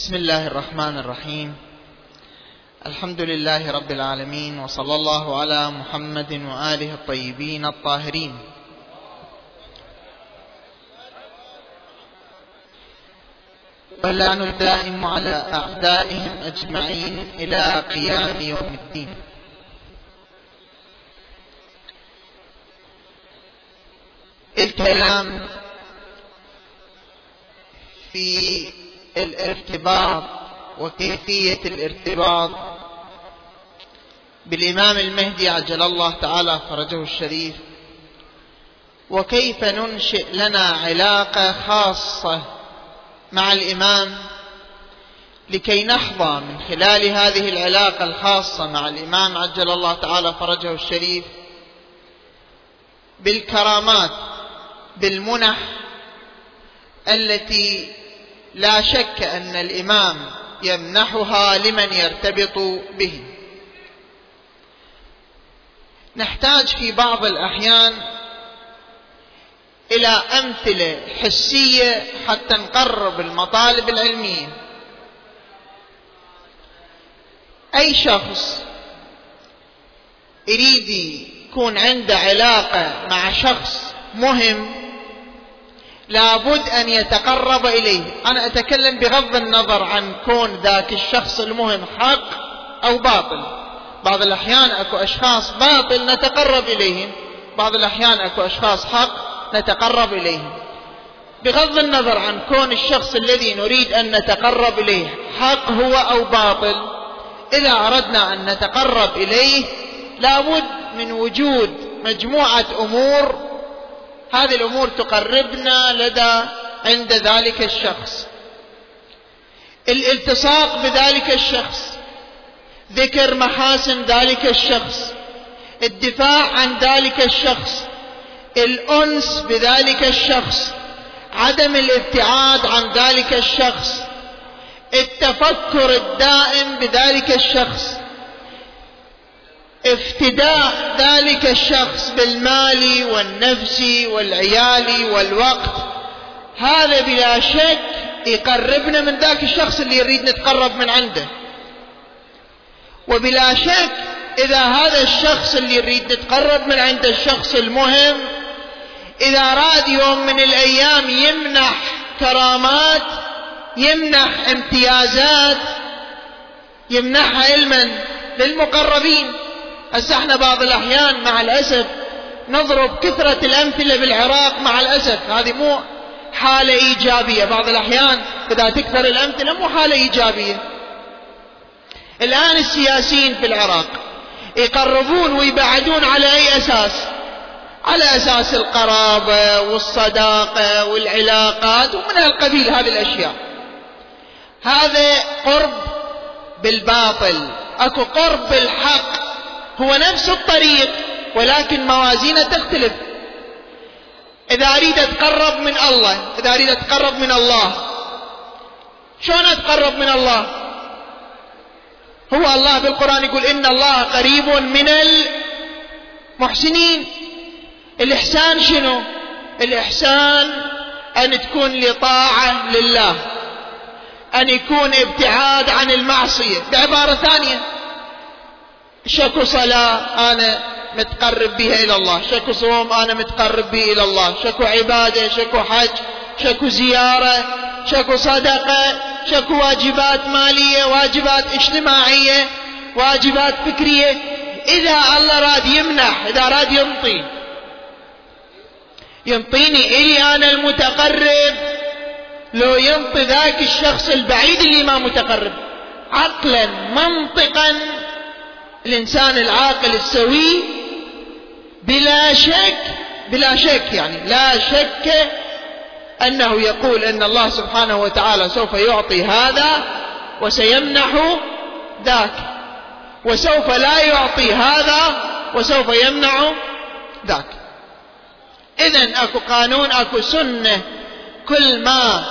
بسم الله الرحمن الرحيم. الحمد لله رب العالمين وصلى الله على محمد وآله الطيبين الطاهرين. واللعن الدائم على أعدائهم أجمعين إلى قيام يوم الدين. الكلام في الارتباط وكيفية الارتباط. بالإمام المهدي عجل الله تعالى فرجه الشريف وكيف ننشئ لنا علاقة خاصة مع الإمام لكي نحظى من خلال هذه العلاقة الخاصة مع الإمام عجل الله تعالى فرجه الشريف بالكرامات بالمنح التي لا شك أن الإمام يمنحها لمن يرتبط به. نحتاج في بعض الأحيان إلى أمثلة حسية حتى نقرب المطالب العلمية. أي شخص يريد يكون عنده علاقة مع شخص مهم لابد أن يتقرب إليه. أنا أتكلم بغض النظر عن كون ذاك الشخص المهم حق أو باطل. بعض الأحيان أكو أشخاص باطل نتقرب إليهم. بعض الأحيان أكو أشخاص حق نتقرب إليهم. بغض النظر عن كون الشخص الذي نريد أن نتقرب إليه حق هو أو باطل إذا أردنا أن نتقرب إليه لابد من وجود مجموعة أمور هذه الأمور تقربنا لدى عند ذلك الشخص. الالتصاق بذلك الشخص ذكر محاسن ذلك الشخص الدفاع عن ذلك الشخص الأنس بذلك الشخص عدم الابتعاد عن ذلك الشخص التفكر الدائم بذلك الشخص افتداء ذلك الشخص بالمال والنفس والعيال والوقت. هذا بلا شك يقربنا من ذاك الشخص اللي يريد نتقرب من عنده. وبلا شك إذا هذا الشخص اللي يريد نتقرب من عنده الشخص المهم إذا اراد يوم من الأيام يمنح كرامات يمنح امتيازات يمنحها علما للمقربين. هسه إحنا بعض الأحيان مع الاسف نضرب كثرة الأمثلة بالعراق مع الاسف هذه مو حالة إيجابية. بعض الأحيان إذا تكثر الأمثلة مو حالة إيجابية. الآن السياسيين في العراق يقربون ويبعدون على أي أساس؟ على أساس القرابة والصداقة والعلاقات ومن القبيل هذه الأشياء. هذا قرب بالباطل. أكو قرب بالحق. هو نفس الطريق ولكن موازينه تختلف. إذا أريد أتقرب من الله إذا أريد أتقرب من الله شلون أتقرب من الله؟ هو الله بالقرآن يقول إن الله قريب من المحسنين. الإحسان شنو؟ الإحسان أن تكون لطاعة لله أن يكون ابتعاد عن المعصية. بعبارة ثانية شكو صلاة أنا متقرب بها إلى الله. شكو صوم أنا متقرب به إلى الله. شكو عبادة شكو حج شكو زيارة شكو صدقة شكو واجبات مالية واجبات اجتماعية واجبات فكرية. إذا الله راد يمنح إذا راد ينطي ينطيني إلي أنا المتقرب. لو ينطي ذاك الشخص البعيد اللي ما متقرب. عقلا منطقا. الإنسان العاقل السوي بلا شك بلا شك يعني لا شك أنه يقول أن الله سبحانه وتعالى سوف يعطي هذا وسيمنح ذاك وسوف لا يعطي هذا وسوف يمنع ذاك. إذا أكو قانون أكو سنة كل ما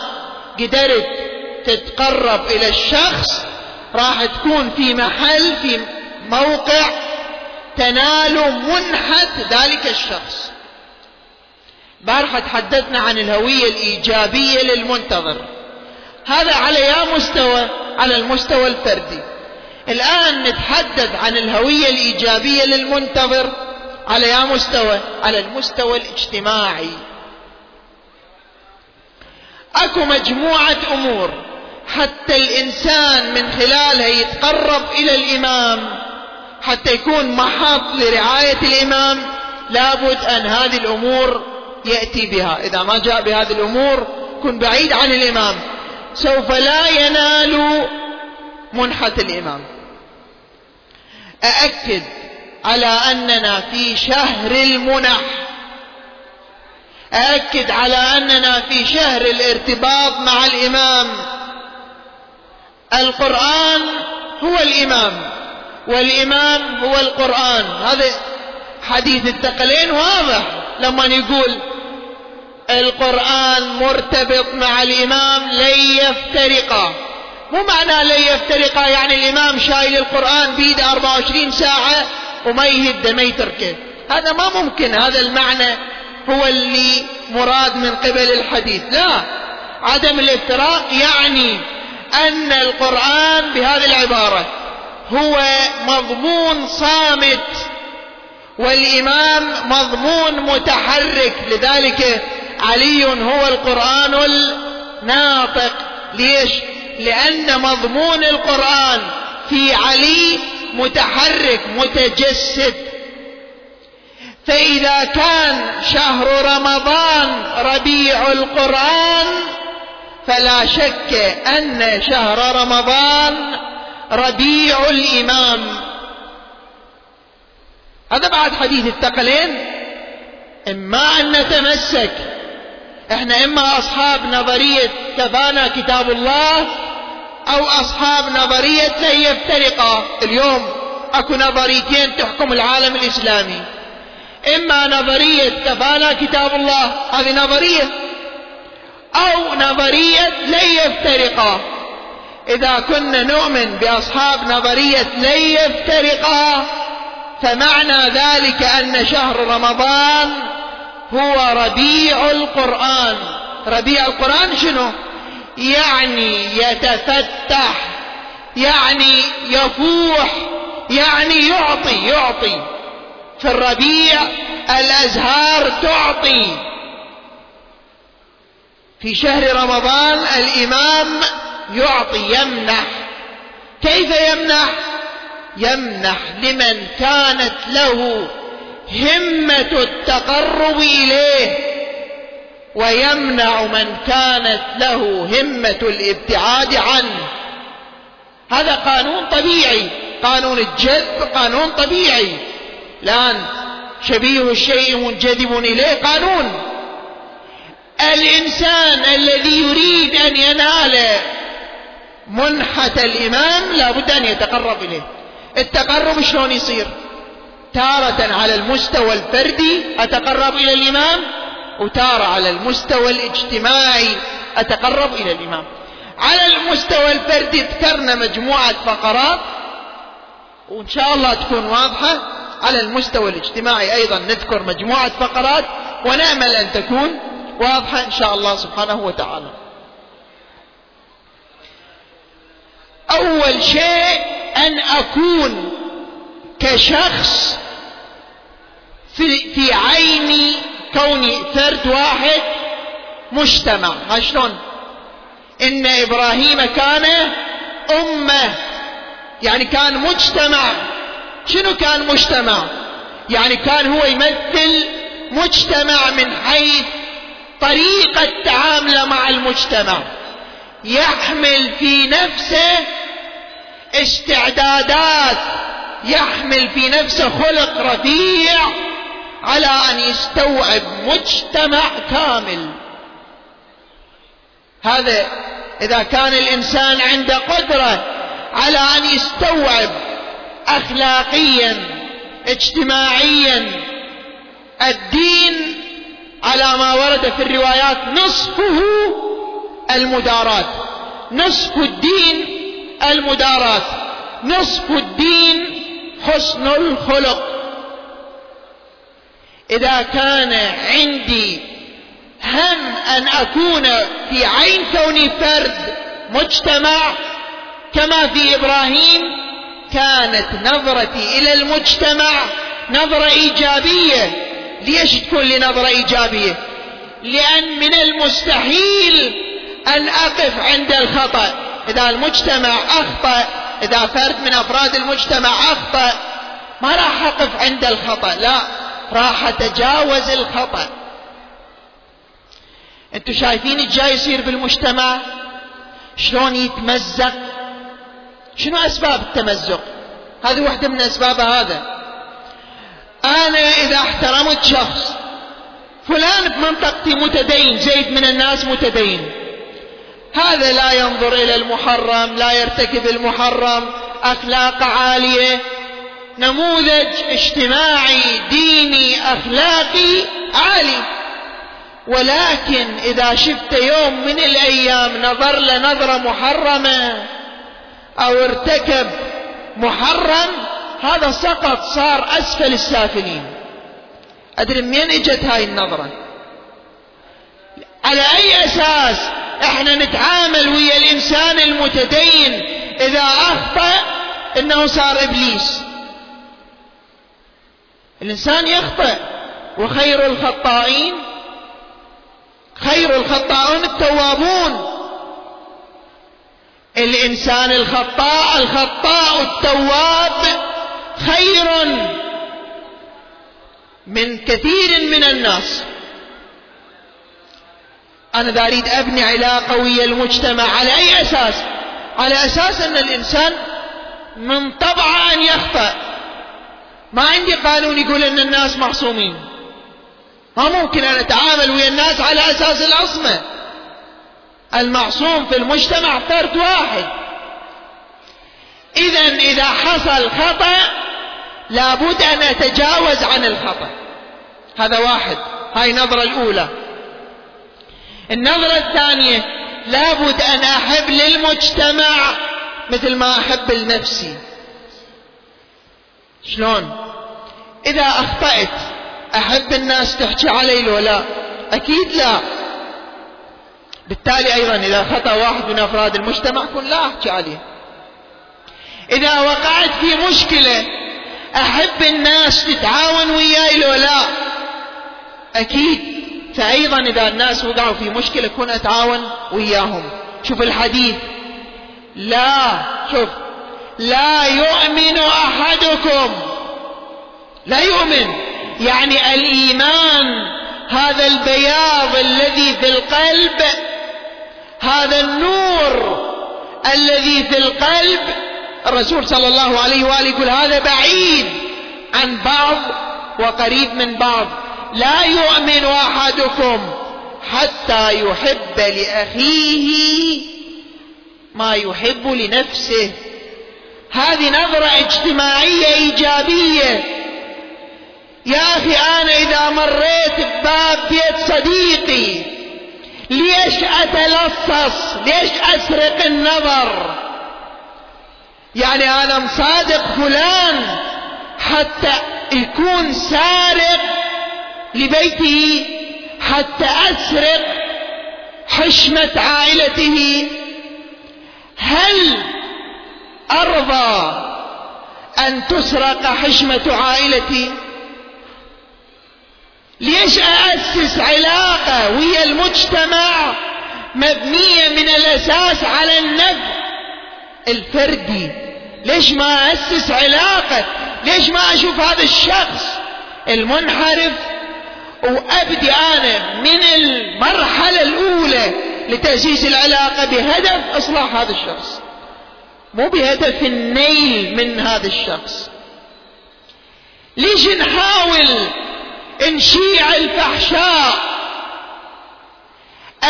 قدرت تتقرب إلى الشخص راح تكون في محل في موقع تنال منحة ذلك الشخص. بارحة تحدثنا عن الهوية الإيجابية للمنتظر. هذا على يا مستوى على المستوى الفردي. الآن نتحدث عن الهوية الإيجابية للمنتظر على يا مستوى على المستوى الاجتماعي. أكو مجموعة أمور حتى الإنسان من خلالها يتقرب إلى الإمام. حتى يكون محط لرعاية الامام لابد أن هذه الأمور يأتي بها. إذا ما جاء بهذه الأمور كن بعيد عن الامام سوف لا ينال منحة الامام أأكد على أننا في شهر المنح. أأكد على أننا في شهر الارتباط مع الإمام. القرآن هو الإمام. والإمام هو القرآن. هذا حديث الثقلين واضح لما يقول القرآن مرتبط مع الإمام لن يفترقا مو معنى لن يفترقا يعني الإمام شايل القرآن بيده 24 ساعة وما يهد ما يتركه. هذا ما ممكن هذا المعنى هو اللي مراد من قبل الحديث. لا عدم الافتراق يعني أن القرآن بهذه العبارة هو مضمون صامت والإمام مضمون متحرك. لذلك علي هو القرآن الناطق. ليش؟ لأن مضمون القرآن في علي متحرك متجسد. فإذا كان شهر رمضان ربيع القرآن فلا شك أن شهر رمضان ربيع الإمام. هذا بعد حديث الثقلين. إما أن نتمسك. إحنا إما أصحاب نظرية كفانا كتاب الله أو أصحاب نظرية لن يفترقا. اليوم أكو نظريتين تحكم العالم الإسلامي. إما نظرية كفانا كتاب الله هذه نظرية أو نظرية لن يفترقا. إذا كنا نؤمن بأصحاب نظرية لن يفترقا فمعنى ذلك أن شهر رمضان هو ربيع القرآن. ربيع القرآن شنو؟ يعني يتفتح يعني يفوح يعني يعطي يعطي. في الربيع الأزهار تعطي. في شهر رمضان الإمام يعطي يمنح. كيف يمنح؟ يمنح لمن كانت له همة التقرب إليه ويمنع من كانت له همة الابتعاد عنه. هذا قانون طبيعي قانون الجذب قانون طبيعي. الآن شبيه الشيء منجذب إليه قانون. الإنسان الذي يريد أن ينال منحة الإمام لابد أن يتقرب إليه. التقرب شلون يصير؟ تارة على المستوى الفردي أتقرب إلى الإمام وتارة على المستوى الاجتماعي أتقرب إلى الإمام. على المستوى الفردي ذكرنا مجموعة فقرات وإن شاء الله تكون واضحة. على المستوى الاجتماعي أيضا نذكر مجموعة فقرات ونأمل أن تكون واضحة إن شاء الله سبحانه وتعالى. أول شيء أن أكون كشخص في, في عيني كوني فرد واحد مجتمع. شلون؟ إن إبراهيم كان أمة يعني كان مجتمع. شنو كان مجتمع؟ يعني كان هو يمثل مجتمع من حيث طريقة تعامله مع المجتمع. يحمل في نفسه استعدادات يحمل في نفسه خلق رفيع على أن يستوعب مجتمع كامل. هذا إذا كان الإنسان عنده قدرة على أن يستوعب اخلاقيا اجتماعيا الدين على ما ورد في الروايات نصفه المدارات. نصف الدين المدارات. نصف الدين حسن الخلق. إذا كان عندي هم أن أكون في عين كوني فرد مجتمع كما في إبراهيم كانت نظرتي إلى المجتمع نظرة إيجابية. ليش تكون لي نظرة إيجابية؟ لأن من المستحيل أن أقف عند الخطأ. إذا المجتمع أخطأ إذا فرد من أفراد المجتمع أخطأ ما راح أقف عند الخطأ لا راح أتجاوز الخطأ. أنتم شايفين الجاي يصير بالمجتمع؟ شلون يتمزق؟ شنو أسباب التمزق؟ هذه واحدة من أسباب هذا. أنا إذا احترمت شخص فلان بمنطقتي متدين زيد من الناس متدين. هذا لا ينظر إلى المحرم لا يرتكب المحرم. أخلاق عالية. نموذج اجتماعي ديني أخلاقي عالي. ولكن إذا شفت يوم من الأيام نظر لنظرة محرمة أو ارتكب محرم هذا سقط صار أسفل السافلين. أدري منين إجت هاي النظرة؟ على أي أساس؟ إحنا نتعامل ويا الإنسان المتدين. إذا أخطأ إنه صار إبليس. الإنسان يخطئ. وخير الخطائين؟ خير الخطاؤون التوابون. الإنسان الخطاء الخطاء التواب خير من كثير من الناس. أنا اذا اريد أبني علاقة ويا المجتمع. على أي أساس؟ على أساس أن الإنسان من طبعه أن يخطأ. ما عندي قانون يقول أن الناس معصومين. ما ممكن ان أتعامل ويا الناس على أساس العصمة. المعصوم في المجتمع فرد واحد. اذا إذا حصل خطأ لابد أن أتجاوز عن الخطأ. هذا واحد. هاي النظره الأولى. النظرة الثانية لابد أن أحب للمجتمع مثل ما أحب لنفسي. شلون؟ إذا أخطأت أحب الناس تحكي علي لو لا؟ أكيد لا. بالتالي أيضا إذا خطأ واحد من أفراد المجتمع كن لا أحكي عليه. إذا وقعت في مشكلة أحب الناس تتعاون وياي لو لا؟ أكيد. فايضا إذا الناس وقعوا في مشكلة كن اتعاون وياهم. شوف الحديث. لا شوف. لا يؤمن أحدكم. لا يؤمن. يعني الإيمان هذا البياض الذي في القلب هذا النور الذي في القلب. الرسول صلى الله عليه وآله يقول هذا بعيد عن بعض وقريب من بعض. لا يؤمن أحدكم حتى يحب لأخيه ما يحب لنفسه. هذه نظرة اجتماعية إيجابية. يا أخي أنا إذا مريت بباب بيت صديقي ليش أتلصص؟ ليش أسرق النظر؟ يعني أنا مصادق فلان حتى يكون سارق لبيته حتى أسرق حشمة عائلته. هل أرضى أن تسرق حشمة عائلتي؟ ليش أأسس علاقة ويا المجتمع مبنية من الأساس على النفع الفردي؟ ليش ما أسس علاقة؟ ليش ما أشوف هذا الشخص المنحرف وأبدي أنا من المرحلة الأولى لتأسيس العلاقة بهدف إصلاح هذا الشخص. مو بهدف النيل من هذا الشخص. ليش نحاول نشيع الفحشاء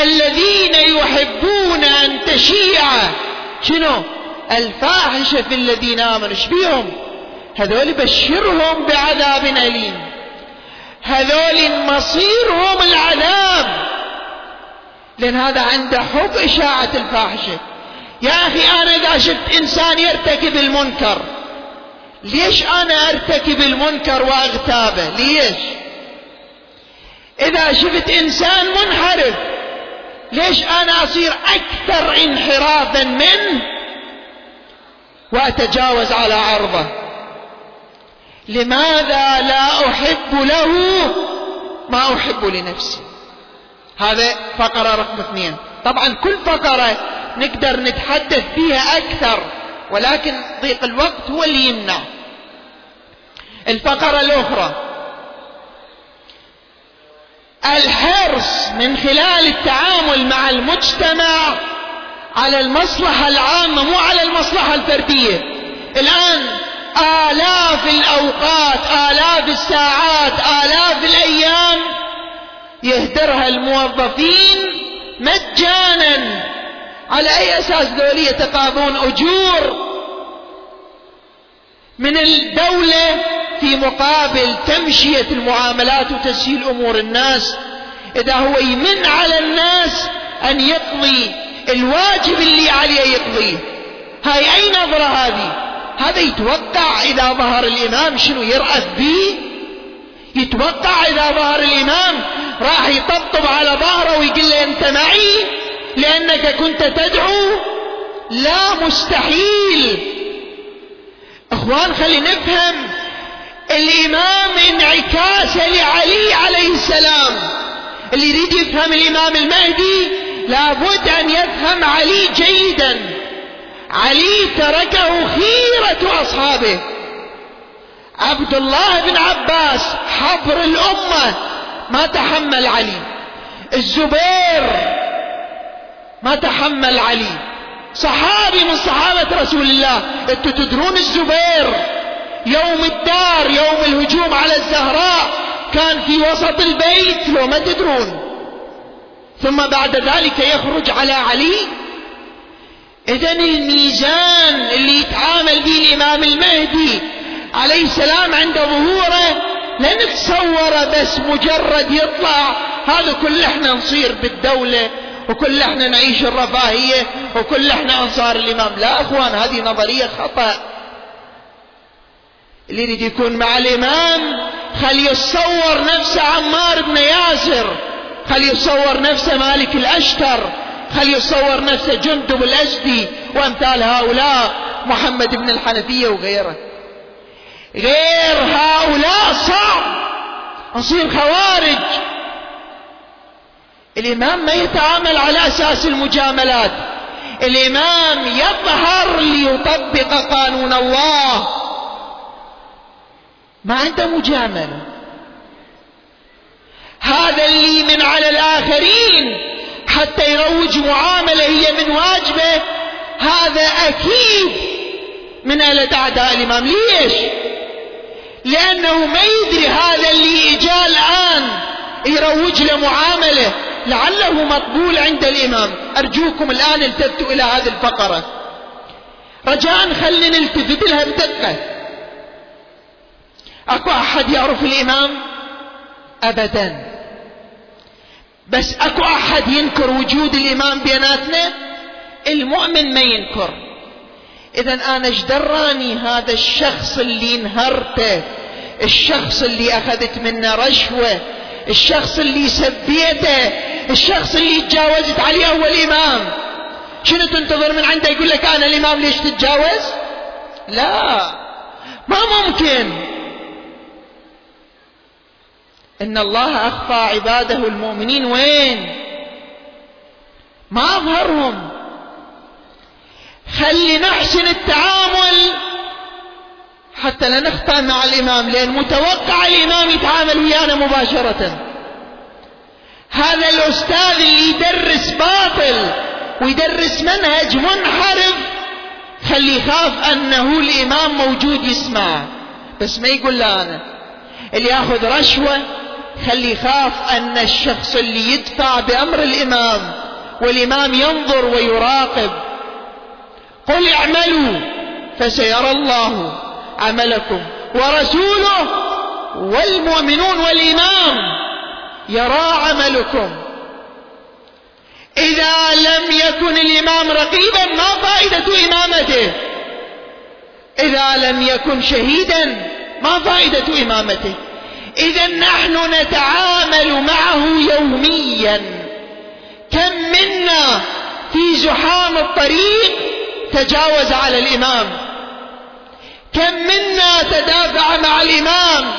الذين يحبون أن تشيع؟ شنو؟ الفاحشة في الذين آمنوا. إيش بيهم؟ هذول بشرهم بعذاب أليم. هذول مصيرهم العذاب. لأن هذا عنده حب إشاعة الفاحشة. يا أخي أنا إذا شفت إنسان يرتكب المنكر ليش أنا أرتكب المنكر وأغتابه؟ ليش؟ إذا شفت إنسان منحرف ليش أنا أصير أكثر انحرافا منه؟ وأتجاوز على عرضه. لماذا لا أحب له ما أحب لنفسي؟ هذا فقرة رقم اثنين. طبعا كل فقرة نقدر نتحدث فيها أكثر ولكن ضيق الوقت هو اللي يمنع. الفقرة الأخرى. الحرص من خلال التعامل مع المجتمع على المصلحة العامة مو على المصلحة الفردية. الآن آلاف الأوقات آلاف الساعات آلاف الأيام يهدرها الموظفين مجانا. على أي أساس ذولي يتقاضون أجور من الدولة في مقابل تمشية المعاملات وتسهيل أمور الناس؟ إذا هو يمن على الناس أن يقضي الواجب اللي عليه يقضيه. هاي أي نظرة هذه؟ هذا يتوقع إذا ظهر الإمام شنو يرأف به؟ يتوقع إذا ظهر الإمام راح يطبطب على ظهره ويقول له أنت معي؟ لأنك كنت تدعو؟ لا مستحيل. إخوان خلي نفهم. الإمام انعكاس لعلي عليه السلام. اللي يريد يفهم الإمام المهدي لابد أن يفهم علي جيدا. علي تركه خيرة أصحابه. عبد الله بن عباس حبر الأمة ما تحمل علي. الزبير ما تحمل علي. صحابي من صحابة رسول الله. أنتوا تدرون الزبير. يوم الدار يوم الهجوم على الزهراء كان في وسط البيت لو ما تدرون. ثم بعد ذلك يخرج على علي. اذا الميزان اللي يتعامل به الإمام المهدي عليه السلام عند ظهوره لا نتصوره بس مجرد يطلع. هذا كل إحنا نصير بالدولة وكل إحنا نعيش الرفاهية وكل إحنا أنصار الإمام. لا أخوان هذه نظرية خطأ. اللي يريد يكون مع الإمام خلي يتصور نفسه عمار بن ياسر خلي يتصور نفسه مالك الأشتر. خلي يتصور نفسه جندب الاسدي وأمثال هؤلاء محمد بن الحنفية وغيره؟ غير هؤلاء صعب. نصير خوارج. الإمام ما يتعامل على أساس المجاملات. الإمام يظهر ليطبق قانون الله. ما عنده مجاملة. هذا اللي من على الآخرين. حتى يروج معاملة هي من واجبه. هذا أكيد من آلة أعداء الإمام. ليش؟ لأنه ما يدري هذا اللي إجا الآن يروج له معاملة. لعله مقبول عند الإمام. أرجوكم الآن التفتوا إلى هذه الفقرة. رجاء خلينا نلتفت لها بدقة. أكو أحد يعرف الإمام؟ أبدا. بس أكو أحد ينكر وجود الإمام بيناتنا؟ المؤمن ما ينكر. إذا أنا إيش دراني هذا الشخص اللي انهرته؟ الشخص اللي أخذت منه رشوة؟ الشخص اللي سبيته؟ الشخص اللي تجاوزت عليه هو الإمام شنو تنتظر من عنده يقول لك أنا الإمام ليش تتجاوز؟ لا ما ممكن. إن الله أخفى عباده المؤمنين. وين؟ ما أظهرهم. خلي نحسن التعامل. حتى لا نخطأ مع الإمام لأن متوقع الإمام يتعامل ويانا مباشرة. هذا الأستاذ اللي يدرس باطل ويدرس منهج منحرف خلي يخاف أنه الإمام موجود يسمع. بس ما يقول لا أنا اللي ياخذ رشوة خلي يخاف أن الشخص اللي يدفع بأمر الإمام والإمام ينظر ويراقب؟ قل اعملوا فسيرى الله عملكم. ورسوله والمؤمنون والإمام يرى عملكم. إذا لم يكن الإمام رقيبا ما فائدة إمامته. إذا لم يكن شهيدا ما فائدة إمامته. إذا نحن نتعامل معه يوميا. كم منا في زحام الطريق تجاوز على الإمام. كم منا تدافع مع الإمام.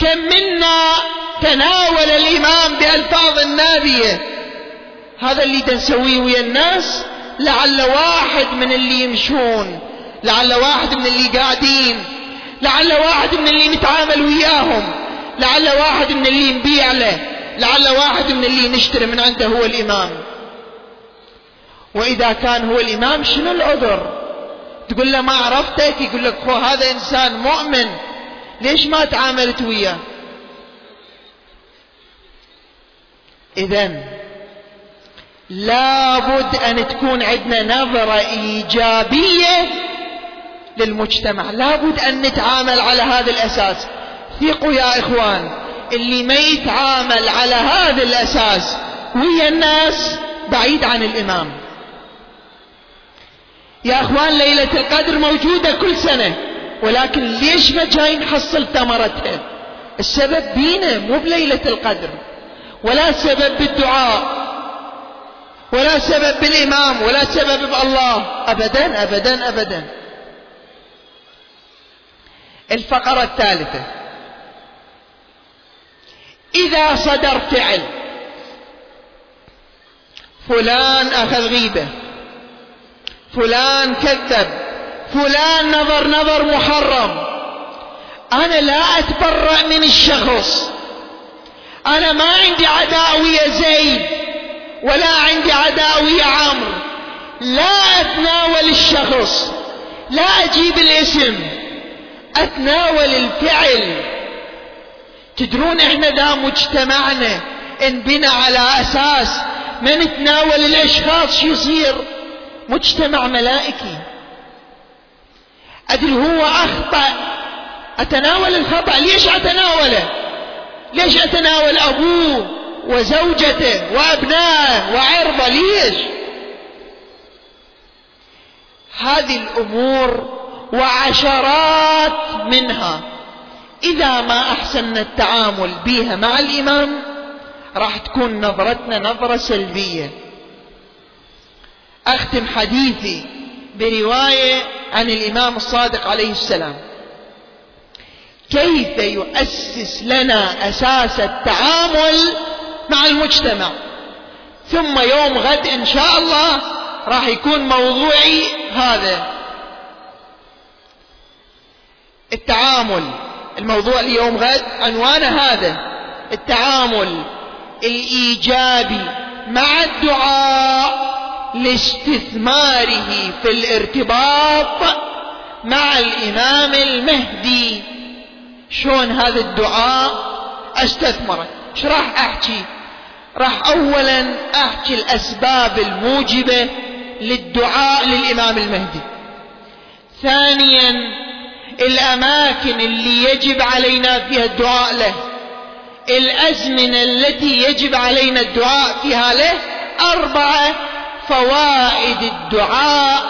كم منا تناول الإمام بألفاظ نابيه هذا اللي نسويه ويا الناس لعل واحد من اللي يمشون لعل واحد من اللي قاعدين لعل واحد من اللي نتعامل وياهم. لعل واحد من اللي نبيع له لعل واحد من اللي نشتري من عنده هو الإمام. وإذا كان هو الإمام شنو العذر؟ تقول له ما عرفتك؟ يقول لك هو هذا إنسان مؤمن. ليش ما تعاملت وياه؟ إذا لابد أن تكون عندنا نظرة إيجابية للمجتمع. لابد أن نتعامل على هذا الأساس. ثقوا يا إخوان اللي ما يتعامل على هذا الأساس ويا الناس بعيد عن الإمام. يا أخوان ليلة القدر موجودة كل سنة ولكن ليش ما جاي نحصل ثمرتها السبب بينا مو بليلة القدر ولا سبب بالدعاء ولا سبب بالإمام ولا سبب بالله. أبدا أبدا أبدا. الفقرة الثالثة. إذا صدر فعل. فلان أخذ غيبة. فلان كذب. فلان نظر نظر محرم. أنا لا أتبرأ من الشخص. أنا ما عندي عداء ويا زيد ولا عندي عداء ويا عمرو. لا أتناول الشخص. لا أجيب الاسم. أتناول الفعل. تدرون إحنا ذا مجتمعنا انبنى على أساس ما نتناول الأشخاص شو يصير مجتمع ملائكي. أدري هو أخطأ أتناول الخطأ ليش أتناوله؟ ليش أتناول أبوه وزوجته وأبنائه وعرضه؟ ليش؟ هذه الأمور وعشرات منها. إذا ما أحسننا التعامل بها مع الإمام راح تكون نظرتنا نظرة سلبية. أختم حديثي برواية عن الإمام الصادق عليه السلام. كيف يؤسس لنا أساس التعامل مع المجتمع؟ ثم يوم غد إن شاء الله راح يكون موضوعي هذا. التعامل الموضوع اليوم غد عنوانه هذا التعامل الإيجابي مع الدعاء لاستثماره في الارتباط مع الإمام المهدي. شلون هذا الدعاء؟ أستثمره. إيش راح أحكي؟ راح اولا أحكي الأسباب الموجبة للدعاء للإمام المهدي. ثانيا الأماكن اللي يجب علينا فيها الدعاء له. الأزمنة التي يجب علينا الدعاء فيها له اربعه فوائد الدعاء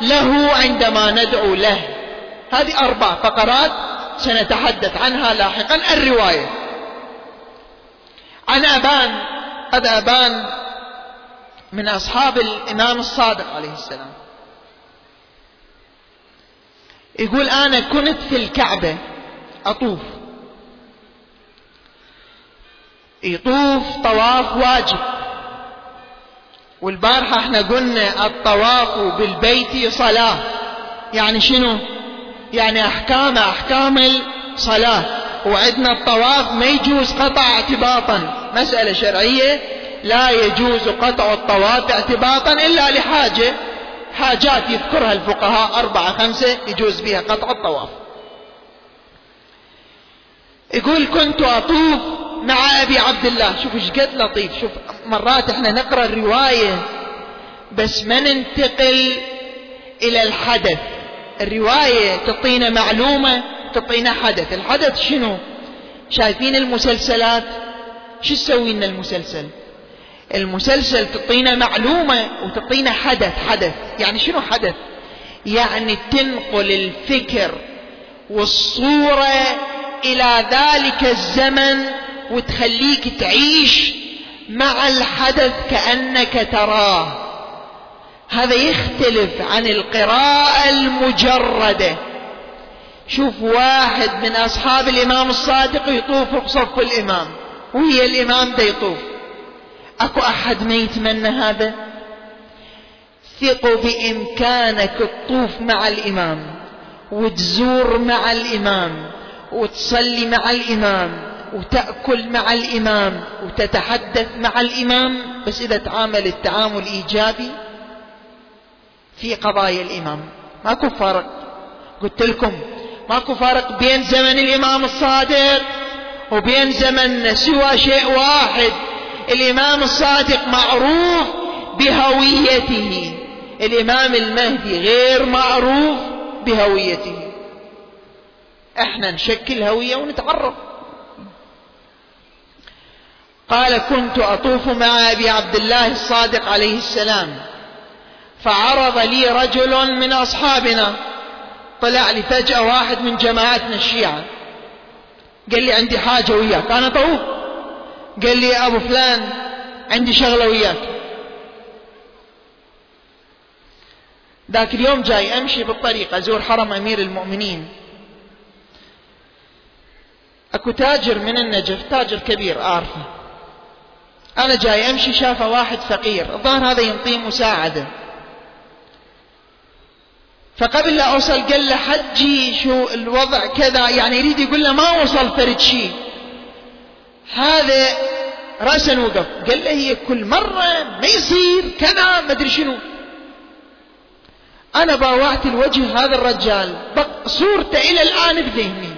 له عندما ندعو له. هذه أربع فقرات سنتحدث عنها لاحقا. الرواية. عن أبان. هذا أبان من أصحاب الإمام الصادق عليه السلام. يقول أنا كنت في الكعبة أطوف. يطوف طواف واجب. والبارحة إحنا قلنا الطواف بالبيت صلاة. يعني شنو؟ يعني أحكام أحكام الصلاة. وعندنا الطواف ما يجوز قطع اعتباطا. مسألة شرعية لا يجوز قطع الطواف اعتباطا إلا لحاجة. حاجات يذكرها الفقهاء أربعة خمسة يجوز فيها قطع الطواف. يقول كنت أطوف مع أبي عبد الله. شوف إيش قد لطيف. شوف مرات إحنا نقرأ الرواية بس ما ننتقل إلى الحدث. الرواية تعطينا معلومة تعطينا حدث. الحدث شنو؟ شايفين المسلسلات؟ شو تسوي لنا المسلسل؟ المسلسل تعطينا معلومة وتعطينا حدث حدث. يعني شنو حدث؟ يعني تنقل الفكر والصورة إلى ذلك الزمن وتخليك تعيش مع الحدث كأنك تراه. هذا يختلف عن القراءة المجردة. شوف واحد من أصحاب الإمام الصادق يطوف بصف الإمام وهي الإمام دا يطوف. أكو أحد ما يتمنى هذا؟ ثقوا بإمكانك تطوف مع الإمام وتزور مع الإمام وتصلي مع الإمام وتأكل مع الإمام وتتحدث مع الإمام بس إذا تعامل التعامل إيجابي في قضايا الإمام. ماكو فرق. قلت لكم ماكو فرق بين زمن الإمام الصادق وبين زمننا سوى شيء واحد. الإمام الصادق معروف بهويته. الإمام المهدي غير معروف بهويته. إحنا نشكل هوية ونتعرف. قال كنت أطوف مع أبي عبد الله الصادق عليه السلام فعرض لي رجل من أصحابنا طلع لي فجأة واحد من جماعتنا الشيعة. قال لي عندي حاجة وياك أنا طوف. قال لي أبو فلان عندي شغلة وياك. ذاك اليوم جاي أمشي بالطريق أزور حرم أمير المؤمنين. أكو تاجر من النجف تاجر كبير أعرفه. أنا جاي أمشي شافه واحد فقير. الظاهر هذا ينطيه مساعدة. فقبل لا أوصل قال له حجي شو الوضع كذا. يعني يريد يقول له ما وصل فرد شيء. هذا رأسا وقف. قال له هي كل مرة ما يصير كذا ما أدري شنو. أنا باوعت الوجه هذا الرجال. صورته إلى الآن بذهني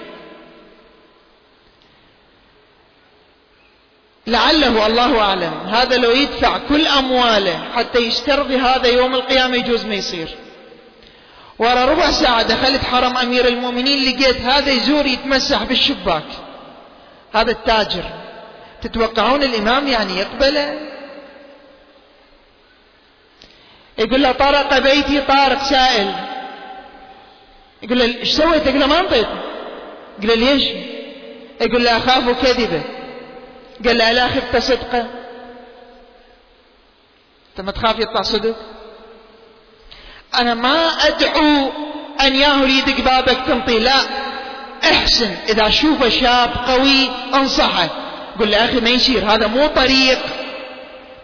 لعله الله أعلم. هذا لو يدفع كل أمواله حتى يسترضي هذا يوم القيامة يجوز ما يصير. ورا ربع ساعة دخلت حرم أمير المؤمنين لقيت هذا يزور يتمسح بالشباك. هذا التاجر. تتوقعون الإمام يعني يقبله؟ يقول له طرق بيتي طارق سائل. يقول له إيش سويت؟ يقول له ما انطيت يقول له ليش؟ يقول له أخاف كذبة. قال له الا خفت صدقة. أنت ما تخاف يطلع صدق؟ أنا ما أدعو أن ياهو يدق بابك تنطي لا. أحسن. إذا شوفه شاب قوي أنصحه. قل له أخي ما يصير. هذا مو طريق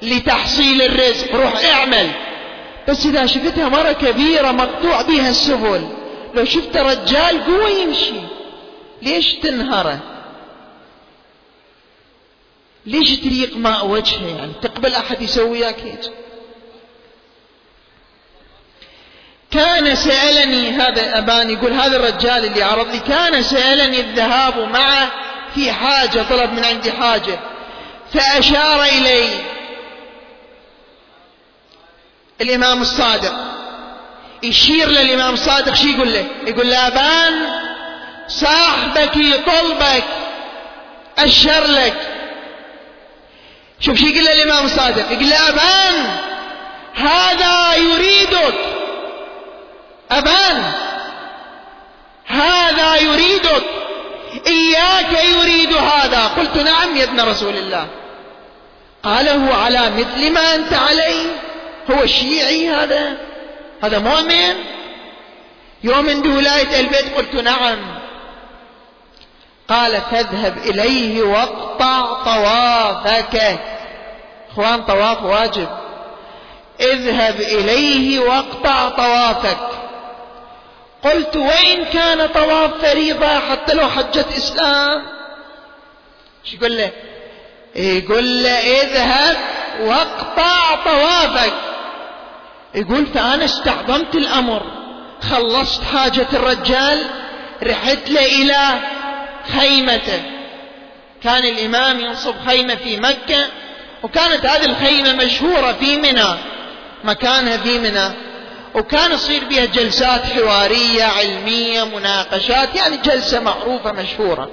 لتحصيل الرزق. روح اعمل. بس إذا شفتها مرة كبيرة مقطوع بها السبل لو شفت رجال قوة يمشي. ليش تنهره؟ ليش تريق ماء وجهه يعني؟ تقبل أحد يسوي وياك هيك؟ كان سألني هذا أبان يقول هذا الرجال اللي عرض لي كان سألني الذهاب معه في حاجة طلب من عندي حاجة. فأشار إلي الإمام الصادق. يشير للإمام الصادق شي يقول له؟ يقول له أبان صاحبك يطلبك أشر لك. شوف شي يقول له الإمام الصادق؟ يقول له أبان هذا يريدك. أبان. هذا يريدك. إياك يريد هذا. قلت نعم يا ابن رسول الله. قال هو على مثل ما أنت عليه. هو شيعي هذا. هذا مؤمن. يؤمن بولاية البيت قلت نعم. قال فاذهب إليه واقطع طوافك. إخوان طواف واجب. اذهب إليه واقطع طوافك. قلت وإن كان طواف فريضة حتى لو حجة إسلام. شو يقول له؟ يقول له اذهب واقطع طوافك. يقول فأنا استعظمت الأمر. خلصت حاجة الرجال رحت له إلى خيمته. كان الإمام ينصب خيمة في مكة وكانت هذه الخيمة مشهورة في منى. مكانها في منى. وكان يصير بها جلسات حوارية علمية مناقشات يعني جلسة معروفة مشهورة.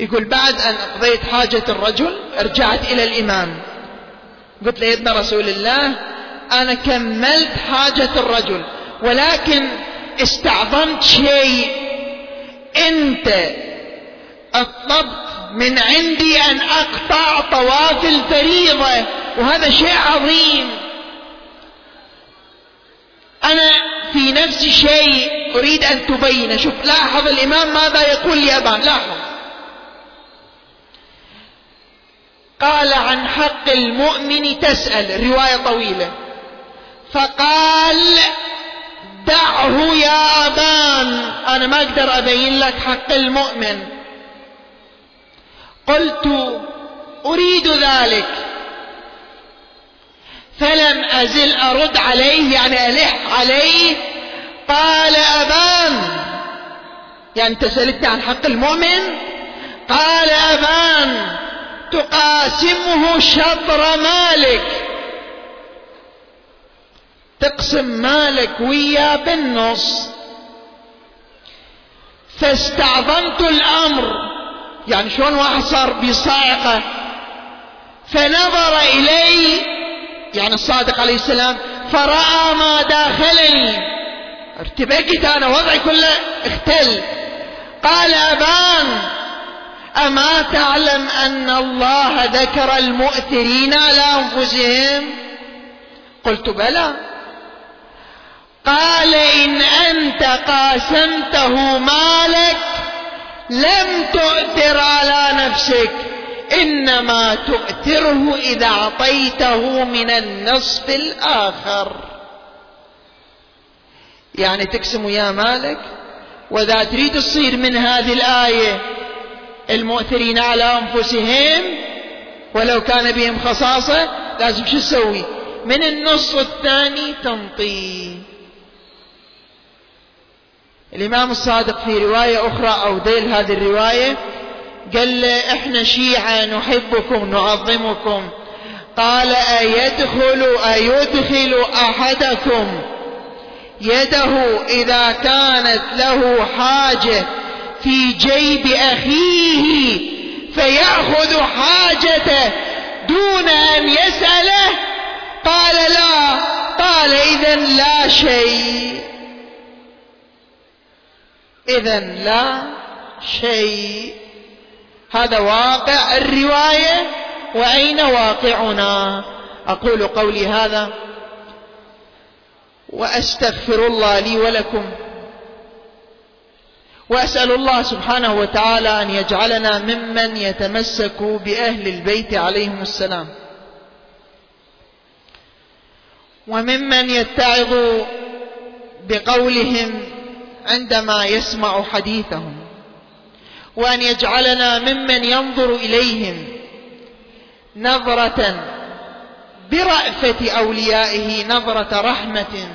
يقول بعد أن قضيت حاجة الرجل رجعت إلى الإمام. قلت له يا ابن رسول الله أنا كملت حاجة الرجل ولكن استعظمت شيء. أنت أطلبت من عندي أن أقطع طواف الفريضة وهذا شيء عظيم. أنا في نفس شيء أريد أن تبين. شوف لاحظ الإمام ماذا يقول لأبان لاحظ. قال عن حق المؤمن تسأل. الرواية طويلة. فقال دعه يا أبان. أنا ما أقدر أبين لك حق المؤمن. قلت أريد ذلك. فلم أزل أرد عليه يعني ألح عليه. قال أبان يعني أنت سألتني عن حق المؤمن. قال أبان تقاسمه شطر مالك. تقسم مالك وياه بالنص. فاستعظمت الأمر. يعني شلون واحد صار بصاعقة؟ فنظر الي يعني الصادق عليه السلام فرأى ما داخلني ارتبكت أنا وضعي كله اختل. قال أبان أما تعلم أن الله ذكر المؤثرين على أنفسهم؟ قلت بلى. قال إن أنت قاسمته مالك لم تؤثر على نفسك. إنما تؤثره إذا أعطيته من النصف الآخر. يعني تقسم يا مالك؟ وإذا تريد تصير من هذه الآية المؤثرين على أنفسهم ولو كان بهم خصاصة لازم شو تسوي؟ من النص الثاني تنطيه الإمام الصادق في رواية أخرى أو ديل هذه الرواية قال له إحنا شيعة نحبكم نعظمكم. قال أيدخل أيدخل أحدكم. يده إذا كانت له حاجة في جيب أخيه فيأخذ حاجته دون أن يسأله. قال لا. قال إذا لا شيء. إذا لا شيء. هذا واقع الرواية وأين واقعنا؟ أقول قولي هذا. وأستغفر الله لي ولكم. وأسأل الله سبحانه وتعالى أن يجعلنا ممن يتمسك بأهل البيت عليهم السلام. وممن يتعظ بقولهم عندما يسمع حديثهم. وأن يجعلنا ممن ينظر إليهم نظرة برأفة أوليائه نظرة رحمة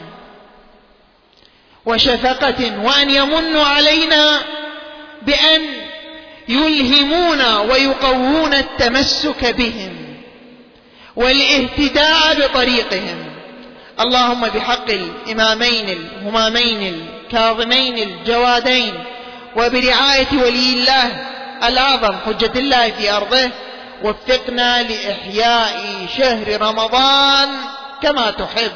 وشفقة وأن يمن علينا بأن يلهمونا ويقوون التمسك بهم والاهتداء بطريقهم. اللهم بحق الإمامين الهمامين الكاظمين الجوادين وبرعاية ولي الله الأعظم حجة الله في أرضه. وفقنا لإحياء شهر رمضان كما تحب.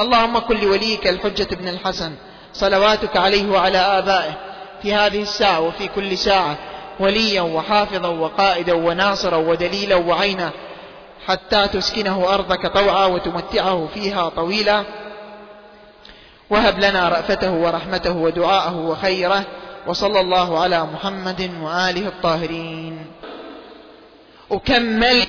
اللهم كن لوليك الحجة بن الحسن. صلواتك عليه وعلى آبائه. في هذه الساعة وفي كل ساعة. وليا وحافظا وقائدا وناصرا ودليلا وعينا. حتى تسكنه أرضك طوعا وتمتعه فيها طويلا. وهب لنا رأفته ورحمته ودعاءه وخيره وصلى الله على محمد وآله الطاهرين. أكمل.